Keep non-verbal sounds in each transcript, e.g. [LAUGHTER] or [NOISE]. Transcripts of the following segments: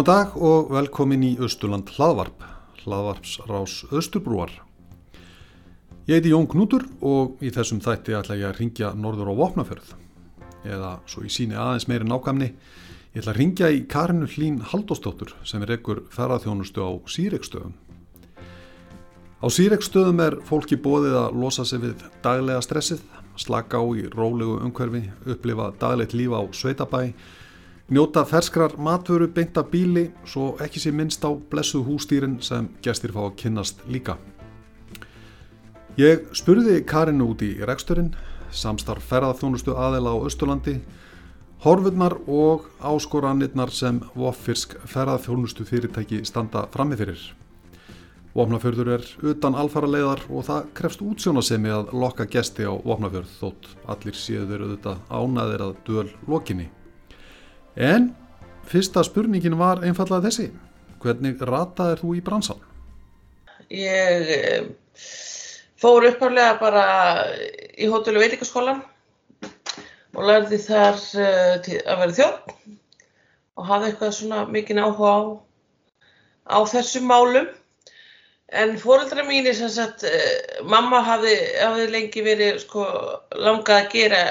Góðan dag og velkomin í Östurland hlaðvarp, hlaðvarpsrás Östurbrúar. Ég heiti Jón Knútur og í þessum þætti ætla ég að ringja norður á Vopnafjörð. Eða svo í síni aðeins meiri nákamni, ég ætla að ringja í Karinu Hlín Haldóstóttur sem er ekkur ferðarþjónustu á Sýrekstöðum. Á Sýrekstöðum er fólki bóðið að losa sig við daglega stressið, slaka á í rólegu umhverfi, upplifa daglegt líf á sveitabæi, Njóta ferskrar matvöru beinta bíli svo ekki sé minnst á blessuð hústýrin sem gestir fá að kynnast líka. Ég spurði Karinu út í reksturinn, samstarf ferðarþjónustu aðela á Östurlandi, horfurnar og áskoranirnar sem Voffirsk ferðarþjónustu fyrirtæki standa frammifyrir. Vopnafjörður er utan alfara leiðar og það krefst útsjónasemi að lokka gesti á Vopnafjörð þótt allir séður auðvitað ánaðir að döl lokinni. En fyrsta spurningin var einfallega þessi. Hvernig rataðir þú í bransan? Ég eh, fór uppháðlega bara í hótelu veitingaskólan og lærði þar uh, að vera þjótt og hafði eitthvað svona mikinn áhuga á, á þessum málum. En fóreldra mínir uh, mamma hafði, hafði lengi verið sko, langað að gera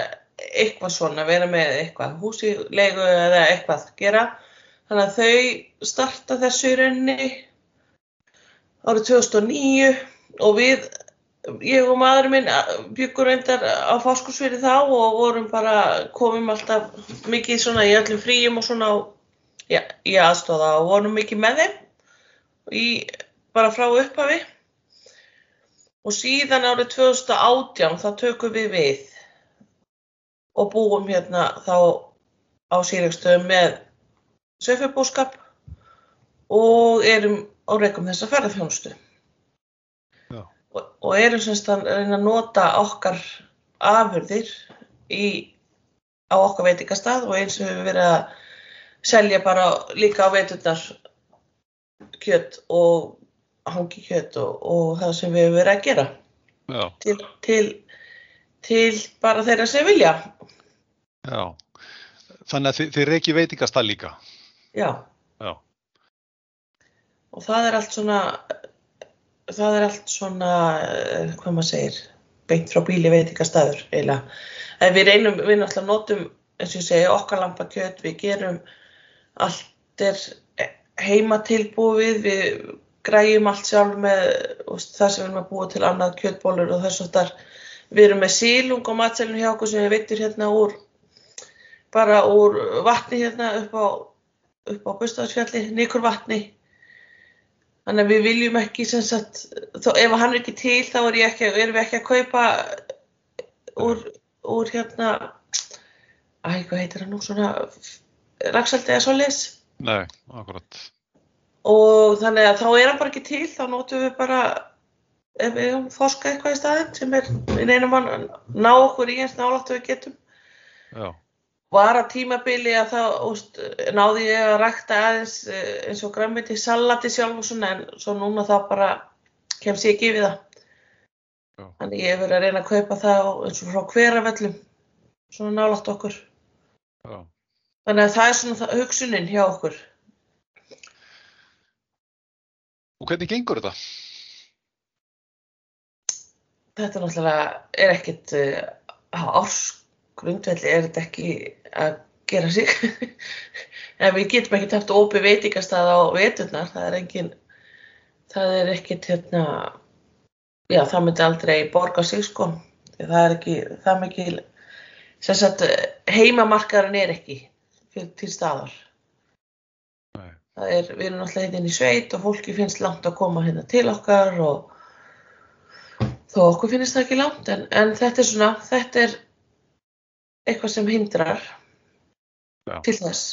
eitthvað svona, vera með eitthvað húsilegu eða eitthvað gera. Þannig að þau starta þessu í rauninni árið 2009 og við, ég og maðurinn minn byggum reyndar á fáskursfyrir þá og vorum bara, komum alltaf mikið svona í öllum fríum og svona já, í aðstóða og vorum mikið með þeim í, bara frá upphafi og síðan árið 2018 þá tökum við við og búum hérna þá á Sýrikstöðum með söfubúskap og erum á reikum þess að ferða þjónustu. Og, og erum semst að reyna að nota okkar afurðir í, á okkar veitingastað og eins og við verið að selja bara líka á veiturnar kjött og hangi kjött og, og það sem við verið að gera. Til, til, til bara þeirra sem vilja. Já, þannig að þið, þið reykji veitingastall líka? Já. Já. Og það er allt svona, það er allt svona, eh, hvað maður segir, beint frá bíli veitingastadur eiginlega. En við reynum, við náttúrulega notum, eins og ég segi, okkar lampakjöt, við gerum allt er heimatilbúið, við græjum allt sjálf með það sem við erum að búa til annað kjötbólur og þess að þar við erum með sílung og matselinu hjá okkur sem við veitur hérna úr bara úr vatni hérna upp á, upp á Bustafsfjalli, nikur vatni. Þannig að við viljum ekki, sem sagt, þó, ef hann er ekki til þá er ekki, erum við ekki að kaupa úr, úr hérna, æg, hvað heitir hann nú, svona raksaldi eða svoleiðis. Nei, akkurat. Og þannig að þá er hann bara ekki til, þá nótum við bara, ef við hefum þorska eitthvað í staðin sem er, neynum að ná okkur í eins nálátt við getum. Já var að tímabili að þá úst, náði ég að rækta aðeins eh, eins og græmiti salati sjálf og svona en svo núna þá bara kemst ég ekki við það. Já. Þannig ég verið að reyna að kaupa það eins og frá hverjafellum, svona nálátt okkur. Já. Þannig að það er svona hugsunin hjá okkur. Og hvernig gengur þetta? Þetta náttúrulega er ekkit uh, á árs grundvelli er þetta ekki að gera sig. [LAUGHS] En við getum ekki tæft ópi veitingastað á veturnar það er engin það er ekkit hérna já það myndi aldrei borga sig sko. Það er ekki það mikið sem sagt heimamarkaðurinn er ekki til staðar. Er við erum alltaf hérna í sveit og fólki finnst langt að koma hérna til okkar og þó okkur finnst það ekki langt en, en þetta er svona þetta er eitthvað sem hindrar Já. til þess.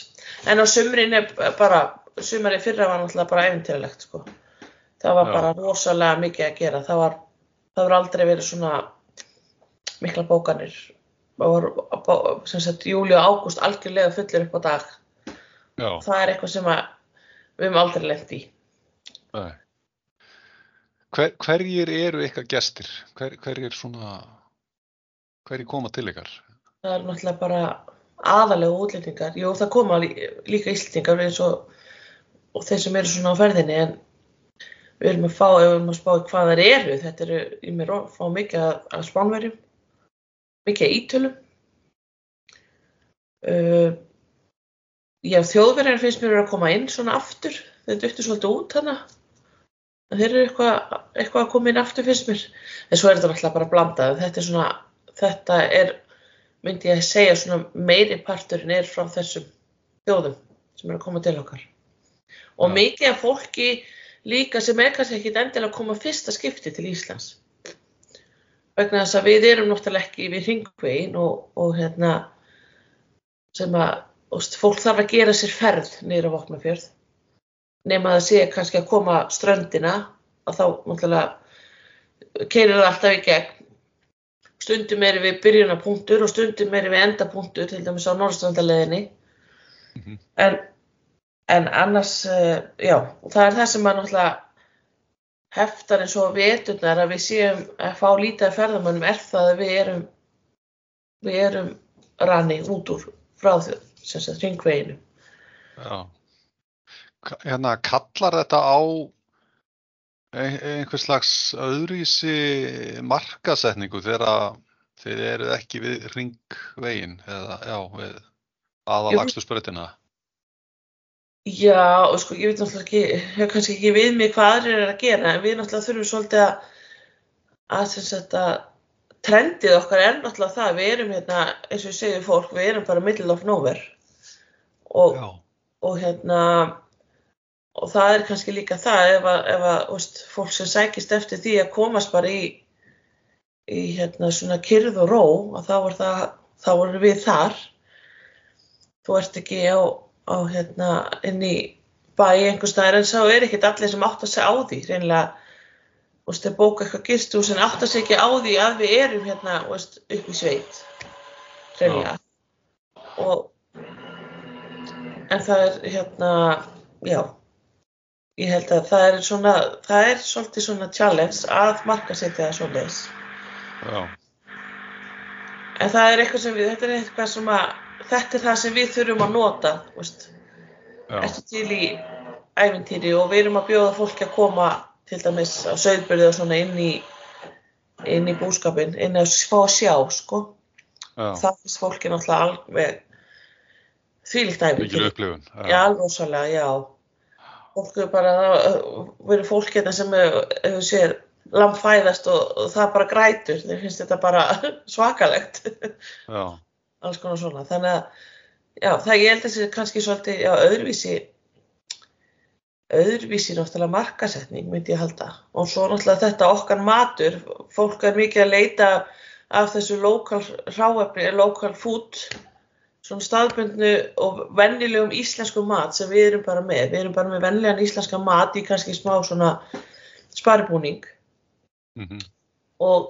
En á sumrin er bara, sumari fyrra var náttúrulega bara eventýralegt sko. Það var Já. bara rosalega mikið að gera. Það var, það var aldrei verið svona mikla bókanir. Það var, sem sagt, júli og ágúst algjörlega fullir upp á dag. Já. Það er eitthvað sem að, við hefum aldrei lengt í. Nei. Hver, hverjir eru ykkar gestir? Hver, hverjir svona, hverjir koma til ykkar? það er náttúrulega bara aðalega útlendingar. Jú, það koma líka íslendingar eins og og þeir sem eru svona á ferðinni en við erum að fá, ef við erum að spá hvað þær eru, þetta eru, ég mér að fá mikið af spánverjum, mikið af ítölum. Uh, já, þjóðverjar finnst mér að koma inn svona aftur, þeir duttu svolítið út hana. Þeir eru eitthvað, eitthvað að koma inn aftur finnst mér. En svo er þetta náttúrulega bara blandað, þetta er svona, þetta er, myndi ég að segja svona meiri parturinn er frá þessum þjóðum sem eru að koma til okkar. Og Já. mikið af fólki líka sem er kannski ekki endilega að koma fyrsta skipti til Íslands. Vegna þess að við erum náttúrulega ekki við hringvegin og, og hérna sem að og fólk þarf að gera sér ferð á Vopnafjörð nema að það sé kannski að koma ströndina að þá náttúrulega keirir það alltaf í gegn. Stundum erum við byrjunapunktur og stundum erum við endapunktur til dæmis á Norrstrandaleginni Mhm. en, en annars, uh, já, það er það sem að náttúrulega heftar eins og veturnar að við séum að fá lítið af ferðamönnum er það að við erum við erum ranni út úr frá því, sem sagt, ringveginu. Já. Hérna, kallar þetta á ein- einhvers slags öðruvísi markasetningu þegar þið eruð ekki við ringvegin eða, já, við aðalagstu sprautina? Já, og sko, ég veit náttúrulega ekki, hef kannski ekki við mig hvað aðrir er að gera, en við náttúrulega þurfum svolítið að, að að trendið okkar er náttúrulega það, við erum hérna, eins og ég segi við fólk, við erum bara middle of nowhere og, og hérna, og það er kannski líka það ef að, ef að veist, fólk sem sækist eftir því að komast bara í, í hérna svona kyrð og ró, að þá er það, þá erum við þar. Þú ert ekki á, á hérna inn í bæ einhvers staðar en sá er ekkert allir sem átt að segja á því, reynilega, þú veist, þeir bóka eitthvað gistús en átt að segja ekki á því að við erum hérna, þú veist, upp í sveit, reynilega. Og, en það er hérna, já, ég held að það er svona, það er svolítið svona challenge að markasetja það svoleiðis. Já. En það er eitthvað sem við, þetta er eitthvað sem að, þetta er það sem við þurfum að nota, ertu til í æfintýri og við erum að bjóða fólki að koma til dæmis á söðbyrði og svona inn í, inn í búskapin, inn að fá að sjá, sko. Já. Það finnst fólki náttúrulega alveg þvílíkt Mikil æfintýri. alveg rosalega, já. Fólk er bara, það verður fólk hérna sem hefur séð lamb fæðast og, og það bara grætur. Þeir finnst þetta bara [LAUGHS] svakalegt. Alls konar svona. Þannig að, já, það ég held að þessi kannski svolítið, já, öðruvísi, öðruvísi náttúrulega markasetning myndi ég halda. Og svo náttúrulega þetta okkar matur, fólk er mikið að leita af þessu lokal hráefni, lokal food, svona staðbundnu og vennilegum íslensku mat sem við erum bara með. Við erum bara með vennilegan íslenska mat í kannski smá svona sparibúning Mm og,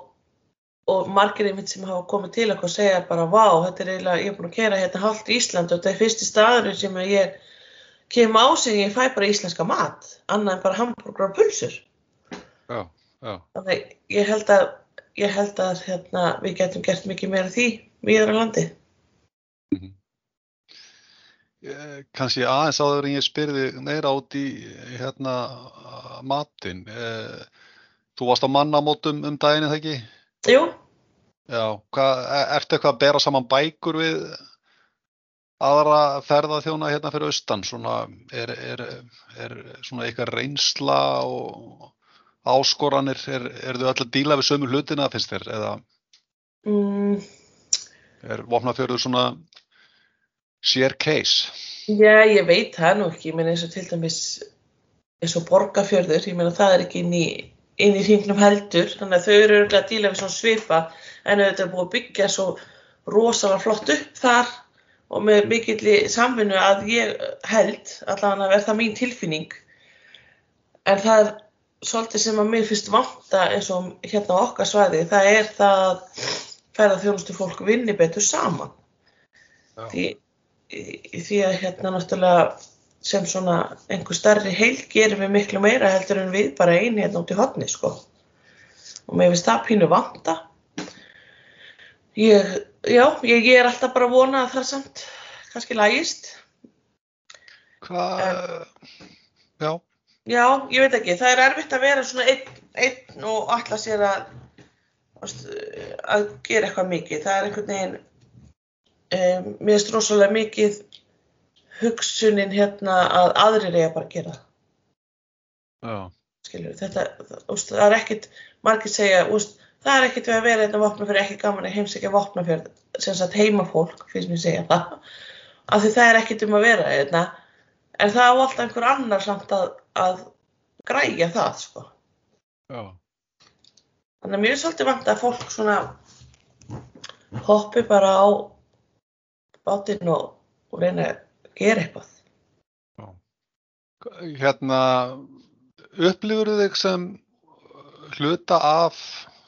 og margir einmitt sem hafa komið til okkur segja bara vá, þetta er eiginlega, ég er búin að kera hérna halvt Ísland og þetta er fyrsti staður sem að ég kem á sig ég fæ bara íslenska mat, annað en bara hambúrgar og pulsur. Já. Já. Þannig að ég held að, ég held að hérna, við getum gert mikið meira því viður á landi. Eh, Kanski aðeins áður en ég spyrði meira út í hérna matinn. Eh, Þú varst á mannamótum um daginn, eða ekki? Jú, Já, hvað, e- ertu eitthvað að bera saman bækur við aðra ferðaþjóna hérna fyrir austan? Svona, er, er, er svona eitthvað reynsla og áskoranir, er, er þau öll að díla við sömu hlutina, finnst þér? Eða mm, er vopnafjörður svona share case? já, ég veit það nú ekki, ég meina eins og til dæmis eins og borgarfjörður, ég meina það er ekki inn í inn í hringnum heldur, þannig að þau eru örugglega að díla við svona svipa en auðvitað er búið að byggja svo rosalega flott upp þar og með mikill samvinnu að ég held, allavega að verða mín tilfinning. En það er svolítið sem að mér finnst vanta eins og hérna á okkar svæði, það er það að ferða þjónustu fólk vinni betur saman. Já. því, því að hérna náttúrulega sem svona einhver starri heild gerum við miklu meira heldur en við bara eini hérna út í hotni sko. Og mér finnst það pínu vanta. Ég, já, ég, ég er alltaf bara að vona að það samt kannski lægist. Hvað, já, Já, ég veit ekki, það er erfitt að vera svona einn, einn og alla sér að, að gera eitthvað mikið. Það er einhvern veginn, um, mér finnst rosalega mikið hugsunin hérna að aðrir eiga bara að gera já, Skilur, þetta, úst, það er ekkit, margir segja, úst, það er ekkit við að vera hérna vopnafjörð, ekki gaman að heimsækja vopnafjörð, sem sagt heimafólk, finnst mér segja það, af því það er ekkit um að vera hérna, en það á alltaf einhver annar samt að, að græja það, sko. já, Þannig að mér er svolítið vant að fólk svona hoppi bara á bátinn og, og reyna að gera eitthvað. hérna upplifur þig sem hluta af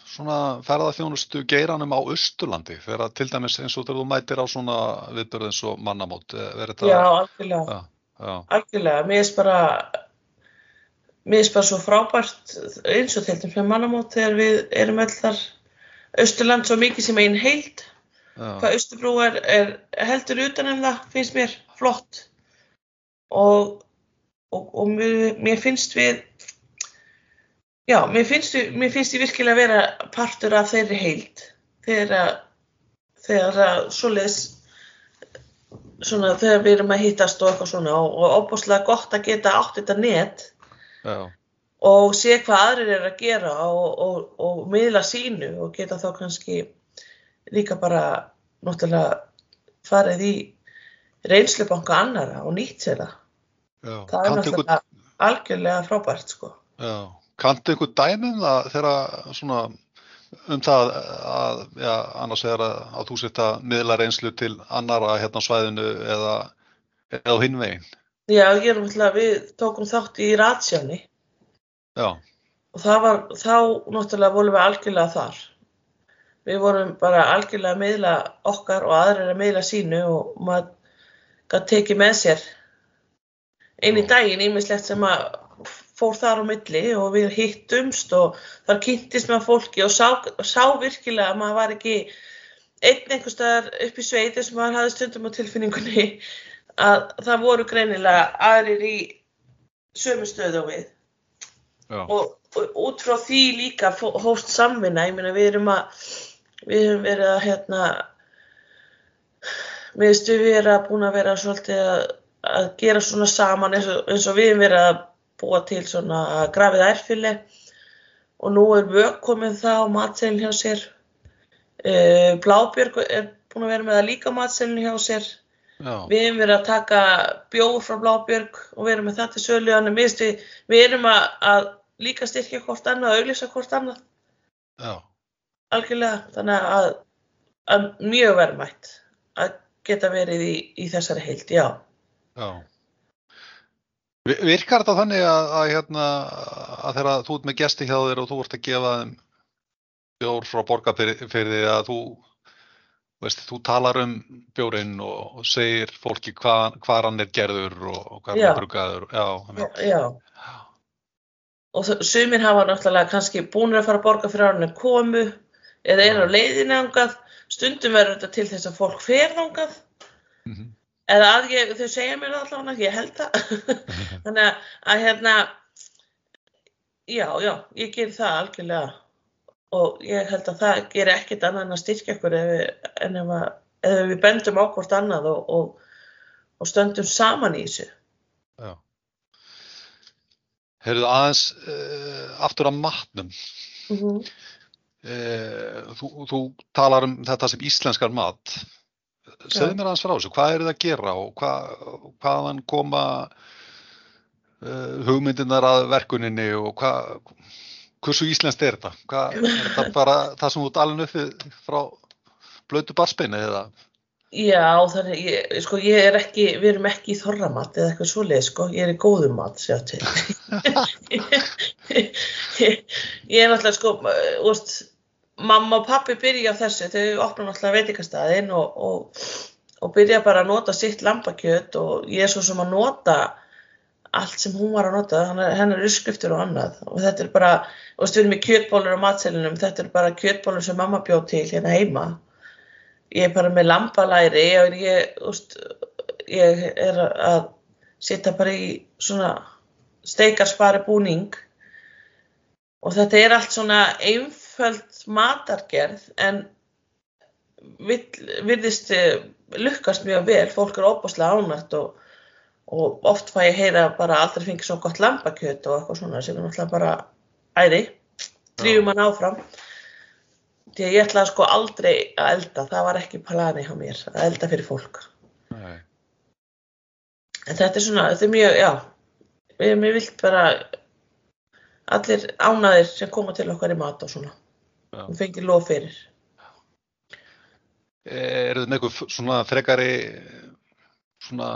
svona ferðarþjónustu geiranum á Östurlandi þegar til dæmis eins og þegar þú mætir á svona viðbörð eins og mannamót eh, þetta, Já, algjörlega. já, já, Algjörlega. Mér er bara, mér er bara svo frábært eins og til dæmis með mannamót þegar við erum öll þar Östurland svo mikið sem einn heild. Hvað Östubrú er, er heldur utan um það, finnst mér flott. Og, og, og mér, mér finnst við, já, mér finnst, við, mér finnst ég virkilega vera partur af þeirri heild. Þegar, að- þegar að svoleiðis, svona þegar við erum að hittast og eitthvað svona og, og óbúslega gott að geta átt þetta net já, og sé hvað aðrir eru að gera og, og, og miðla sínu og geta þá kannski líka bara náttúrulega farið í reynslubanka annara og nýtt sér það. já. Það er Kanntu einhver- náttúrulega algjörlega frábært sko. Já, kanntu einhver dæmum það þegar svona um það að, já, annars vegar að, að þú setja miðla reynslu til annara hérna á svæðinu eða, eða á hinn veginn? Já, ég er náttúrulega, við tókum þátt í ratsjáni Já, og það var, þá náttúrulega vorum við algjörlega þar. Við vorum bara algjörlega að miðla okkar og aðrir að miðla sínu og maður gæti tekið með sér inn í daginn ímislegt sem að fór þar á milli og við hittumst og þar kynntist með fólki og sá, sá virkilega að maður var ekki einn einhver staðar upp í sveiti sem maður hafði stundum á tilfinningunni [LAUGHS] að það voru greinilega aðrir í sömu stöðu og við. Já, og, út frá því líka hófst samvinna, ég meina við erum að við höfum verið að hérna við veist við erum búin að vera svolítið að, að gera svona saman eins og, eins og við höfum verið að búa til svona grafið ærfili. Og nú er vök komið það á matselin hjá sér. Uh, Blábjörg er búin að vera með það líka matselin hjá sér. Já, Við hefum verið að taka bjóð frá Blábjörg og við erum með til sölu. Við, við erum að, að líka styrkja hvort annað og auglýsa hvort annað. Já, algjörlega þannig að, að mjög verðmætt að geta verið í, í þessari heild, já. já. Vi- Virkar þetta þannig að, að, hérna, að þegar þú ert með gesti hjá þér og þú ert að gefa þeim bjór frá borgarfyrði að þú veist, þú talar um bjórinn og, segir fólki hvað hvar hann er gerður og, hvað hann Já. er bruggaður já, einmitt. já. Og sumir hafa náttúrulega kannski búin að fara að borga fyrir árunni komu eða eru á leiðinni angað. Stundum verður þetta til þess að fólk fer angað Mhm. eða að ég, þau segja mér það allavega, ég held það. [LAUGHS] Þannig að, að hérna, já, já, ég ger það algjörlega og ég held að það gerir ekkert annað en að styrkja ykkur ef við, ef, að, ef við bendum á hvort annað og, og, og stöndum saman í þessu. Já. Heyrðu aðeins uh, aftur að matnum. Mm -hmm. Uh, þú, þú talar um þetta sem íslenskar mat. Segðu Já. mér aðeins frá þessu. Hvað er það að gera og hvað, hvaðan koma uh, hugmyndinar að verkuninni og hvað, hversu íslenskt er þetta? Hvað, er þetta bara það sem þú alveg uppið frá blötu barsbeinu eða? Já, þannig, ég, sko, ég er ekki, við erum ekki í þorramat eða eitthvað svoleið, sko, ég er í góðum mat, sjá til. ég, [LAUGHS] ég er náttúrulega, sko, úrst, mamma og pappi byrja á þessu, þau opna náttúrulega veitingastæðin og, og, og byrja bara að nota sitt lambakjöt og ég er svo sem að nota allt sem hún var að nota, hennar, uppskriftur og annað. Og þetta er bara, veist, við erum í kjötbólur á matselinum, þetta er bara kjötbólur sem mamma bjóð til hérna heima ég er bara með lambalæri og ég, úst, ég er að setja bara í svona steikarspari búning. Og þetta er allt svona einföld matargerð en virðist eh, lukkast mjög vel, fólk er óbúslega ánægt og, og oft fæ ég heyra bara aldrei fengið svo gott lambakjöt og eitthvað svona sem er náttúrulega bara æði, drýfum hann áfram því að ég ætlaði sko aldrei að elda, það var ekki plani hjá mér að elda fyrir fólk. Nei. en þetta er svona, þetta er mjög, já. Við erum vilt bara allir ánaðir sem koma til okkar í mat og svona. Og fengið lof fyrir. Er með eitthvað svona frekari svona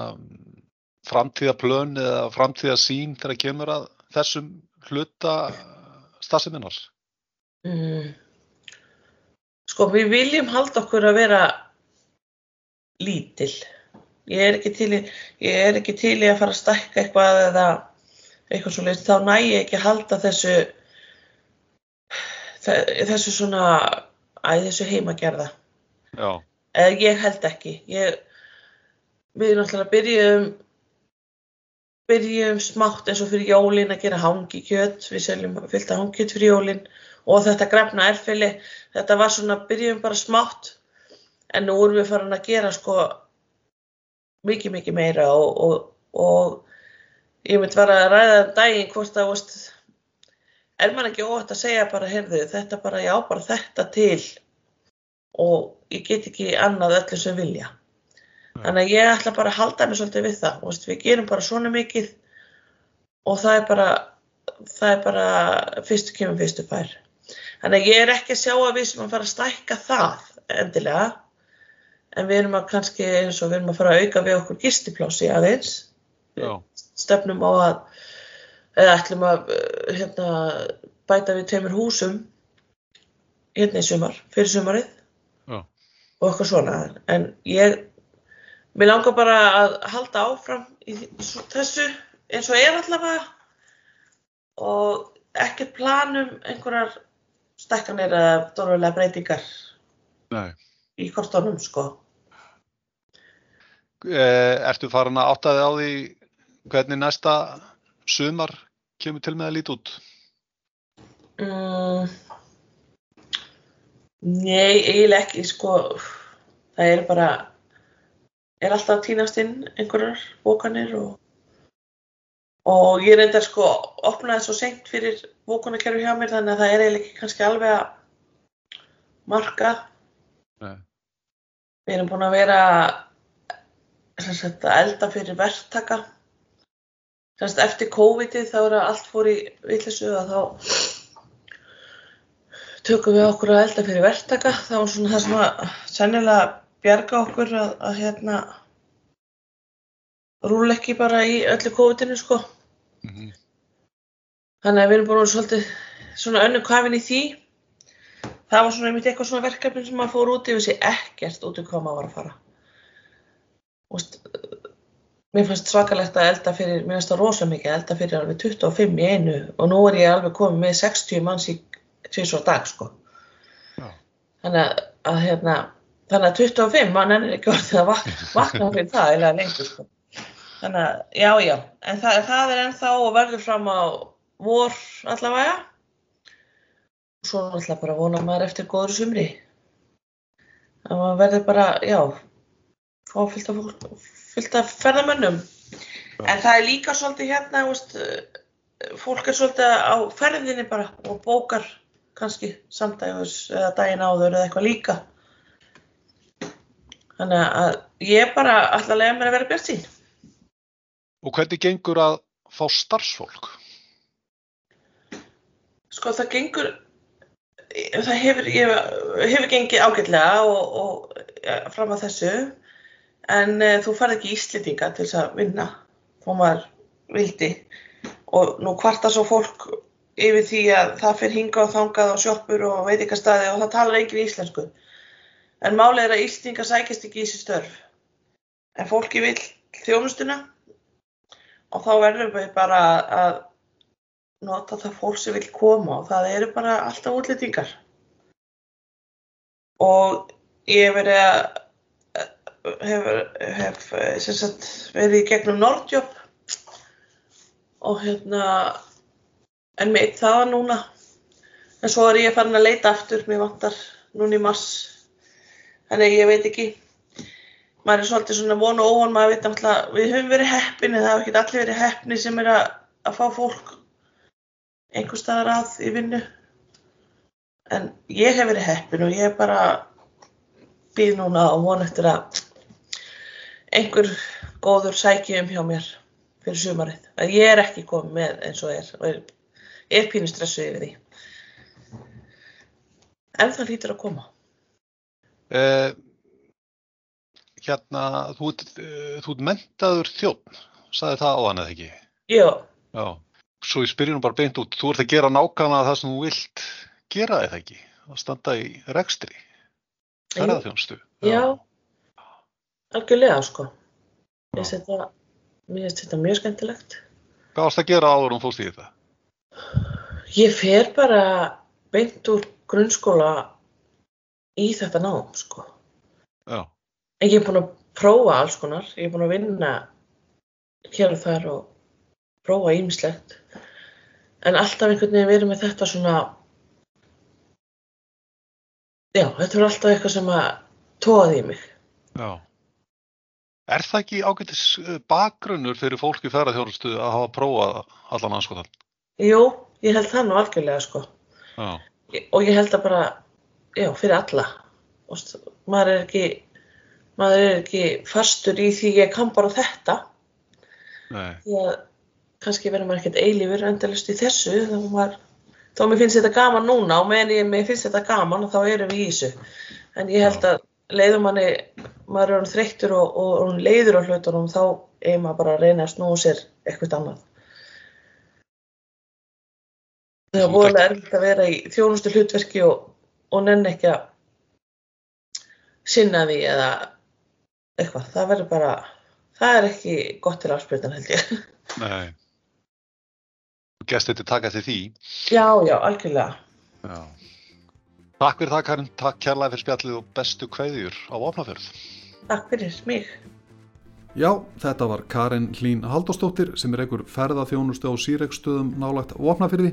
framtíðaplön eða framtíðasýn þegar kemur að þessum hluta stafseminar? mm. Sko við viljum halda okkur að vera lítil. Ég er ekki til í, ég ekki til í að fara að stækka eitthvað eða eitthvað svo leist, þá næ ég ekki að halda þessu þe- þessu svona æ, þessu heimagerða. Já, eða ég held ekki. Ég, við náttúrulega byrjum byrjum smátt eins og fyrir jólin að gera hangikjöt. Við seljum fylgta hangikjöt fyrir jólin og þetta grefna erfili þetta var svona, byrjum bara smátt en nú erum við farin að gera sko mikið mikið meira og, og, og ég mynd vera að ræða um daginn hvort að veist, er man ekki óvægt að segja bara heyrðu þetta bara, já bara þetta til og ég get ekki annað öllu sem vilja. Þannig að ég ætla bara að halda mig svolítið við það. Veist, við gerum bara svona mikið og það er bara, það er bara fyrstu kemur fyrstu fær. Þannig að ég er ekki að sjá að við sem að fara að stækka það endilega. En við erum að kannski eins og við erum að fara að auka við okkur gistiplássi aðeins. Já, stefnum á að eða ætlum að uh, hérna, bæta við tveimur húsum hérna í sumar, fyrir sumarið. Já. og eitthvað svona. En ég mér langar bara að halda áfram í þessu eins og er allavega. Og ekkert planum einhverjar stækkanir eða dórfulega breytingar nei. í kortónum sko Eh, Ertu farin að átta þig á því hvernig næsta sumar kemur til með að líti út? Mm, nei, eiginlega ekki, sko, það er bara, er alltaf að týnast inn einhverjar bókanir og, og ég reyndar sko, opnaði svo seint fyrir bókunarkerfi hjá mér þannig að það er eiginlega ekki kannski alveg að marka. Nei. Við erum búin að vera sagt, að elda fyrir verktaka. Sagt, eftir COVID-ið þá er allt fór í vitleysu að þá tökum við okkur að elda fyrir verktaka. Það var svona það sem að sennilega bjarga okkur að, að hérna rúla ekki bara í öllu COVID-inu sko. Mm Þannig að við erum vera svolítið svona önnu kafin í því. Það var svona einmitt eitthvað svona verkefni sem maður fór út yfir sig ekkert út í hvað maður var að fara. Veist, mér fannst svakalegt að elda fyrir, mér finnst það rosa mikið að elda fyrir alveg 25 í einu og nú er ég alveg komið með 60 manns í tvisvar dag sko. Já. Þannig að, að hérna, þannig að 25 mann er ekki orðið að vakna fyrir það eða lengur sko. Þannig að, já, já, en það, það er ennþá og verður fram á vor allavega. Svo náttúrulega bara vona maður eftir góður sumri. Það verður bara, já, fá fullt af, af ferðamönnum. En það er líka svolítið hérna, veist, eh, fólk er svolítið á ferðinni bara og bókar kannski samdægus eða daginn áður eða eitthvað líka. Þannig að ég bara ætla að lega mér að vera bjart sín. Og hvernig gengur að fá starfsfólk? Sko það gengur, það hefur, hefur gengið ágætlega og, og ja, fram að þessu. En uh, þú farið ekki íslendinga til þess að vinna þó maður vildi. Og nú kvartar svo fólk yfir því að það fyrir hinga og þangað og sjoppur og veitingastæði og það talar engin íslensku. En málið er að íslendinga sækist ekki í þessi störf. En fólki vil þjónustuna og þá verður við bara að nota það fólk sem vil koma og það eru bara alltaf útlendingar. Og ég hef verið að hef, hef sagt, verið í gegnum Nordjob og hérna en meitt það núna. En svo er ég farin að leita aftur mér vantar núna í mars. Þannig ég veit ekki maður er svolítið svona von og óvon maður veit náttúrulega, við höfum verið heppin en það hafa ekki allir verið heppni sem er að, að fá fólk einhver staðar að í vinnu en ég hef verið heppin og ég bara býð núna og von eftir að einhver góður sæki um hjá mér fyrir sumarið. En ég er ekki komið með eins og er og er, er pínu stressu yfir því. En það lítur að koma. Eh, hérna, þú ert, eh, þú ert mentaður þjótt, sagði það á hann eða ekki? Já, Já. Svo ég spyrir nú bara beint út, þú ert að gera nákvæmlega það sem þú vilt gera eða ekki? Að standa í rekstri, ferðarþjónustu. já, algjörlega sko. Ég finnst þetta, þetta mjög skemmtilegt. Hvað varst að gera áður um í þetta? Ég fer bara beint úr grunnskóla í þetta nám sko. Já, ég er búin að prófa alls konar. Ég er búin að vinna hér og þar og prófa ýmislegt. En alltaf einhvern veginn verið með þetta svona, já, þetta er alltaf eitthvað sem að tóði í mig. já. Er það ekki ágætis eh, bakgrunnur fyrir fólki í ferðarþjónustu að hafa prófað allan anskotan? Jú, ég held það nú algjörlega sko. Já, Og ég held að bara, já, fyrir alla. Og maður er ekki, maður er ekki fastur í því ég kann bara þetta. því að kannski verður maður ekkert eilífur endalust í þessu þá maður, þó mér finnst þetta gaman núna og meðan ég mér finnst þetta gaman þá erum við í þessu. En ég held að leiðum manni maður er þreyttur og, og orðinn leiður á hlutunum þá er maður bara að reyna að snúa sér eitthvað annað. Það er ert erfitt að vera í þjónustu hlutverki og, og nenn ekki að sinna því eða eitthvað, það verður bara það er ekki gott til afspiltan held ég nei. Þú gæst þetta taka til því. Já, já, algjörlega. Já. Takk fyrir það Karin, takk kærlega fyrir spjallið og bestu kveðjur á Vopnafjörð. Takk fyrir mig. Já, þetta var Karin Hlín Halldórsdóttir sem er einhver ferðaþjónustu á síreikstöðum nálagt vopnafyrði.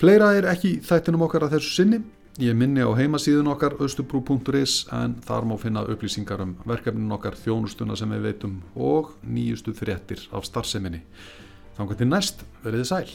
Fleira er ekki þættinum okkar að þessu sinni. Ég minni á heimasíðun okkar austubrú.is en þar má finna upplýsingar um verkefnin okkar þjónustuna sem við veitum og nýjustu fréttir af starfseminni. Þannig til næst verið þið sæl.